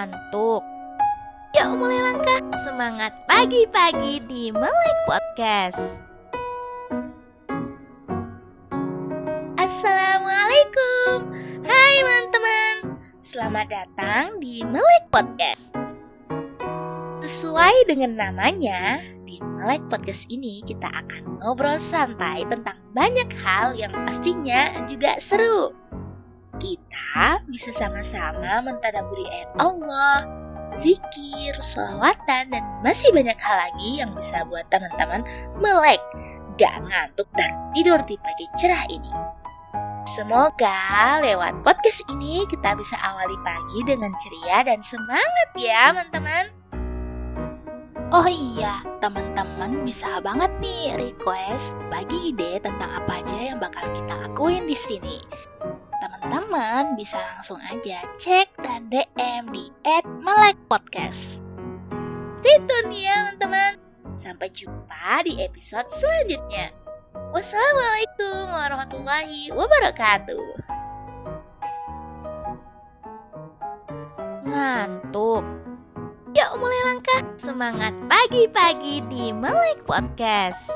Ngantuk. Yuk mulai langkah semangat pagi-pagi di Melek Podcast. Assalamualaikum. Hai teman-teman. Selamat datang di Melek Podcast. Sesuai dengan namanya, di Melek Podcast ini kita akan ngobrol santai tentang banyak hal yang pastinya juga seru. Kita bisa sama-sama mentadaburi ayat Allah, zikir, sholawatan, dan masih banyak hal lagi yang bisa buat teman-teman melek, gak ngantuk, dan tidur di pagi cerah ini. Semoga lewat podcast ini kita bisa awali pagi dengan ceria dan semangat ya teman-teman. Oh iya, teman-teman bisa banget nih request bagi ide tentang apa aja yang bakal kita lakuin di sini teman-teman bisa langsung aja cek dan DM di @melekpodcast. Stay tune ya teman-teman. Sampai jumpa di episode selanjutnya. Wassalamualaikum warahmatullahi wabarakatuh. Ngantuk. Yuk mulai langkah. Semangat pagi-pagi di Melek Podcast.